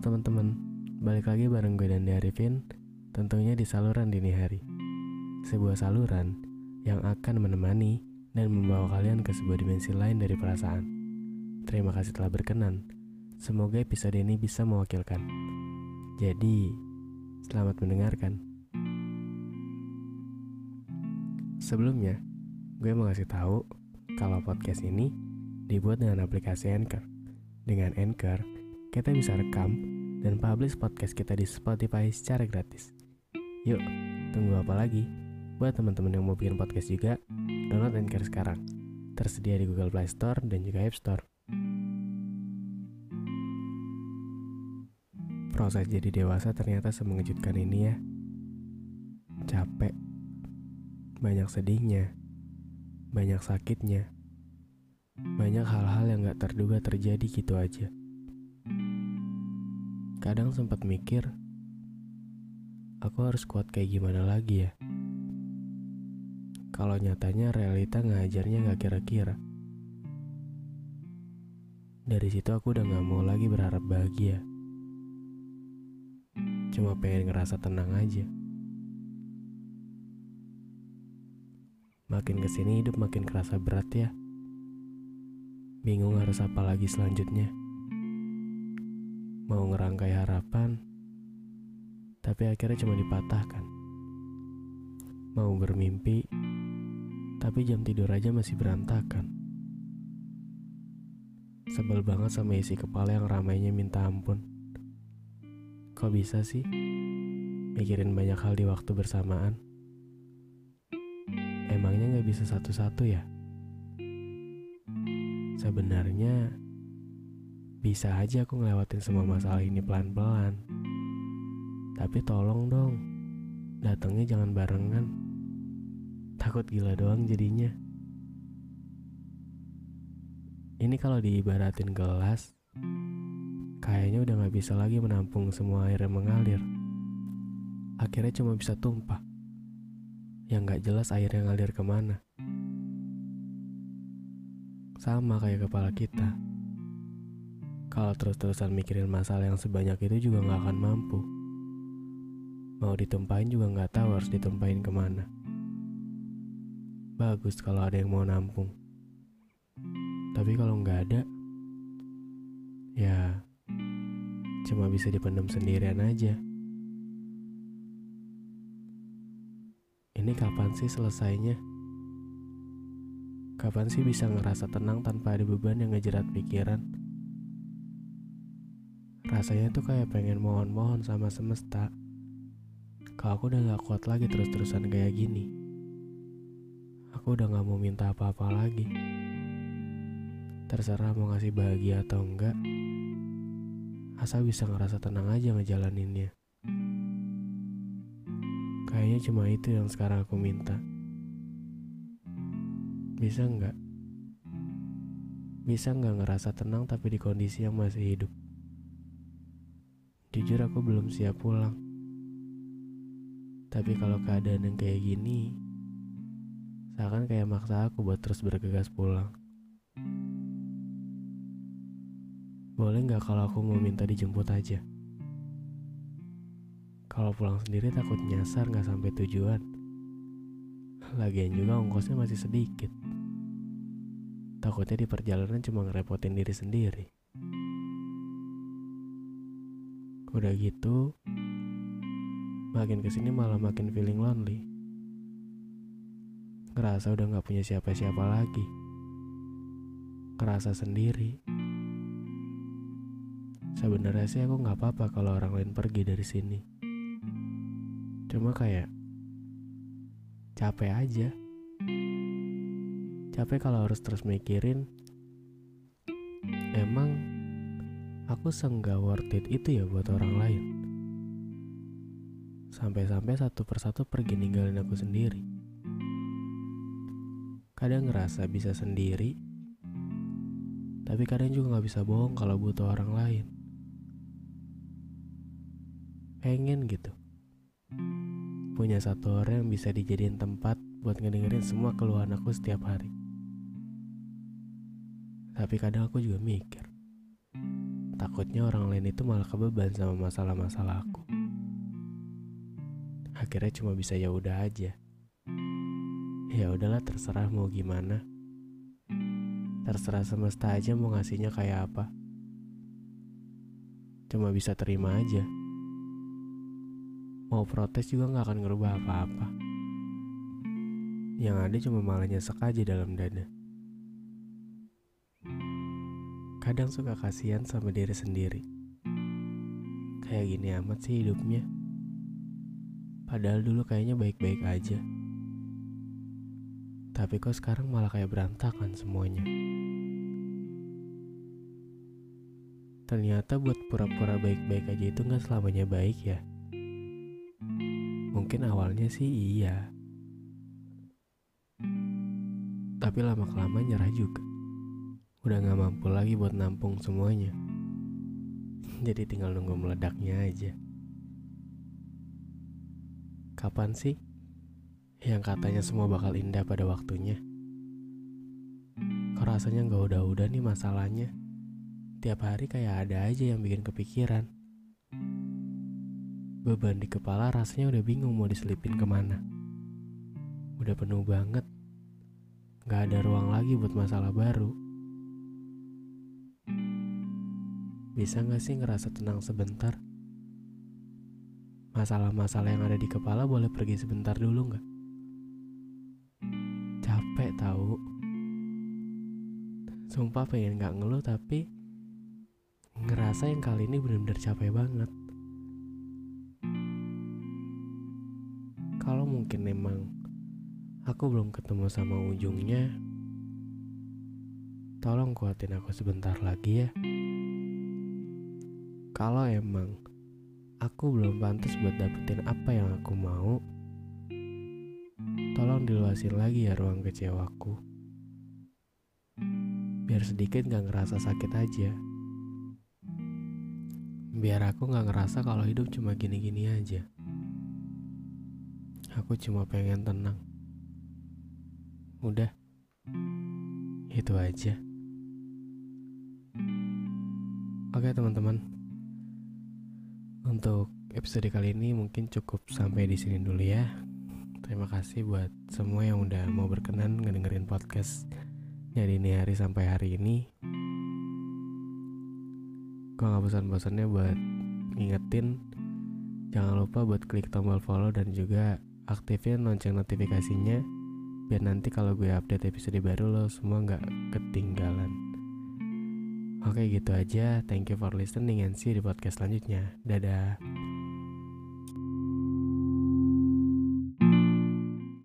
Teman-teman, balik lagi bareng gue dan Arifin, tentunya di saluran dini hari. Sebuah saluran yang akan menemani dan membawa kalian ke sebuah dimensi lain dari perasaan. Terima kasih telah berkenan. Semoga episode ini bisa mewakilkan. Jadi, selamat mendengarkan. Sebelumnya, gue mau kasih tahu kalau podcast ini dibuat dengan aplikasi Anchor. Dengan Anchor, kita bisa rekam dan publish podcast kita di Spotify secara gratis. Yuk, tunggu apa lagi? Buat teman-teman yang mau bikin podcast juga, download Anchor sekarang. Tersedia di Google Play Store dan juga App Store. Proses jadi dewasa ternyata semengejutkan ini ya. Capek, banyak sedihnya, banyak sakitnya, banyak hal-hal yang gak terduga terjadi gitu aja. Kadang sempat mikir, aku harus kuat kayak gimana lagi ya? Kalau nyatanya realita ngajarnya gak kira-kira. Dari situ aku udah gak mau lagi berharap bahagia. Cuma pengen ngerasa tenang aja. Makin ke sini hidup makin kerasa berat ya. Bingung harus apa lagi selanjutnya mau ngerangkai harapan, tapi akhirnya cuma dipatahkan. Mau bermimpi, tapi jam tidur aja masih berantakan. Sebel banget sama isi kepala yang ramainya minta ampun. Kok bisa sih? Mikirin banyak hal di waktu bersamaan. Emangnya gak bisa satu-satu ya? Sebenarnya bisa aja aku ngelewatin semua masalah ini pelan-pelan. Tapi tolong dong, datangnya jangan barengan. Takut gila doang jadinya. Ini kalau diibaratin gelas, kayaknya udah gak bisa lagi menampung semua air yang mengalir. Akhirnya cuma bisa tumpah. Yang gak jelas air yang ngalir ke mana. Sama kayak kepala kita kalau terus-terusan mikirin masalah yang sebanyak itu juga nggak akan mampu. Mau ditumpahin juga nggak tahu harus ditumpahin ke mana. Bagus kalau ada yang mau nampung. Tapi kalau nggak ada, ya cuma bisa dipendam sendirian aja. Ini kapan sih selesainya? Kapan sih bisa ngerasa tenang tanpa ada beban yang ngejerat pikiran? Rasanya tuh kayak pengen mohon-mohon sama semesta. Kalau aku udah gak kuat lagi terus-terusan kayak gini. Aku udah gak mau minta apa-apa lagi. Terserah mau ngasih bahagia atau enggak. Asal bisa ngerasa tenang aja ngejalaninnya. Kayaknya cuma itu yang sekarang aku minta. Bisa nggak? Bisa nggak ngerasa tenang tapi di kondisi yang masih hidup? Jujur aku belum siap pulang. Tapi kalau keadaan yang kayak gini, seakan kayak maksa aku buat terus bergegas pulang. Boleh nggak kalau aku mau minta dijemput aja? Kalau pulang sendiri takut nyasar nggak sampai tujuan. Lagian juga ongkosnya masih sedikit. Takutnya di perjalanan cuma ngerepotin diri sendiri. Udah gitu, makin ke sini malah makin feeling lonely. Ngerasa udah gak punya siapa-siapa lagi. Ngerasa sendiri. Sebenarnya sih aku gak apa-apa kalau orang lain pergi dari sini. Cuma kayak capek aja. Capek kalau harus terus mikirin emang aku seenggak worth it itu ya buat orang lain. Sampai-sampai satu persatu pergi ninggalin aku sendiri. Kadang ngerasa bisa sendiri, tapi kadang juga gak bisa bohong kalau butuh orang lain. Pengen gitu. Punya satu orang yang bisa dijadiin tempat buat ngedengerin semua keluhan aku setiap hari. Tapi kadang aku juga mikir, takutnya orang lain itu malah kebeban sama masalah-masalah aku. Akhirnya cuma bisa ya udah aja. Ya udahlah terserah mau gimana. Terserah semesta aja mau ngasihnya kayak apa. Cuma bisa terima aja. Mau protes juga gak akan ngerubah apa-apa. Yang ada cuma malah nyesek aja dalam dada. Kadang suka kasihan sama diri sendiri. Kayak gini amat sih hidupnya. Padahal dulu kayaknya baik-baik aja. Tapi kok sekarang malah kayak berantakan semuanya. Ternyata buat pura-pura baik-baik aja itu gak selamanya baik ya. Mungkin awalnya sih iya. Tapi lama-kelamaan nyerah juga udah gak mampu lagi buat nampung semuanya. Jadi tinggal nunggu meledaknya aja. Kapan sih yang katanya semua bakal indah pada waktunya? Kok rasanya gak udah-udah nih masalahnya? Tiap hari kayak ada aja yang bikin kepikiran. Beban di kepala rasanya udah bingung mau diselipin ke mana. Udah penuh banget. Gak ada ruang lagi buat masalah baru. Bisa gak sih ngerasa tenang sebentar? Masalah-masalah yang ada di kepala boleh pergi sebentar dulu gak? Capek tahu. Sumpah pengen gak ngeluh tapi ngerasa yang kali ini bener-bener capek banget. Kalau mungkin emang aku belum ketemu sama ujungnya, tolong kuatin aku sebentar lagi ya. Kalau emang aku belum pantas buat dapetin apa yang aku mau, tolong diluasin lagi ya ruang kecewaku. Biar sedikit gak ngerasa sakit aja. Biar aku gak ngerasa kalau hidup cuma gini-gini aja. Aku cuma pengen tenang. Udah, itu aja. Oke teman-teman, untuk episode kali ini mungkin cukup sampai di sini dulu ya. Terima kasih buat semua yang udah mau berkenan ngedengerin podcast dari ini hari sampai hari ini. Gue gak bosan-bosannya buat ngingetin Jangan lupa buat klik tombol follow dan juga aktifin lonceng notifikasinya Biar nanti kalau gue update episode baru lo semua gak ketinggalan Oke gitu aja, thank you for listening and see you di podcast selanjutnya. Dadah.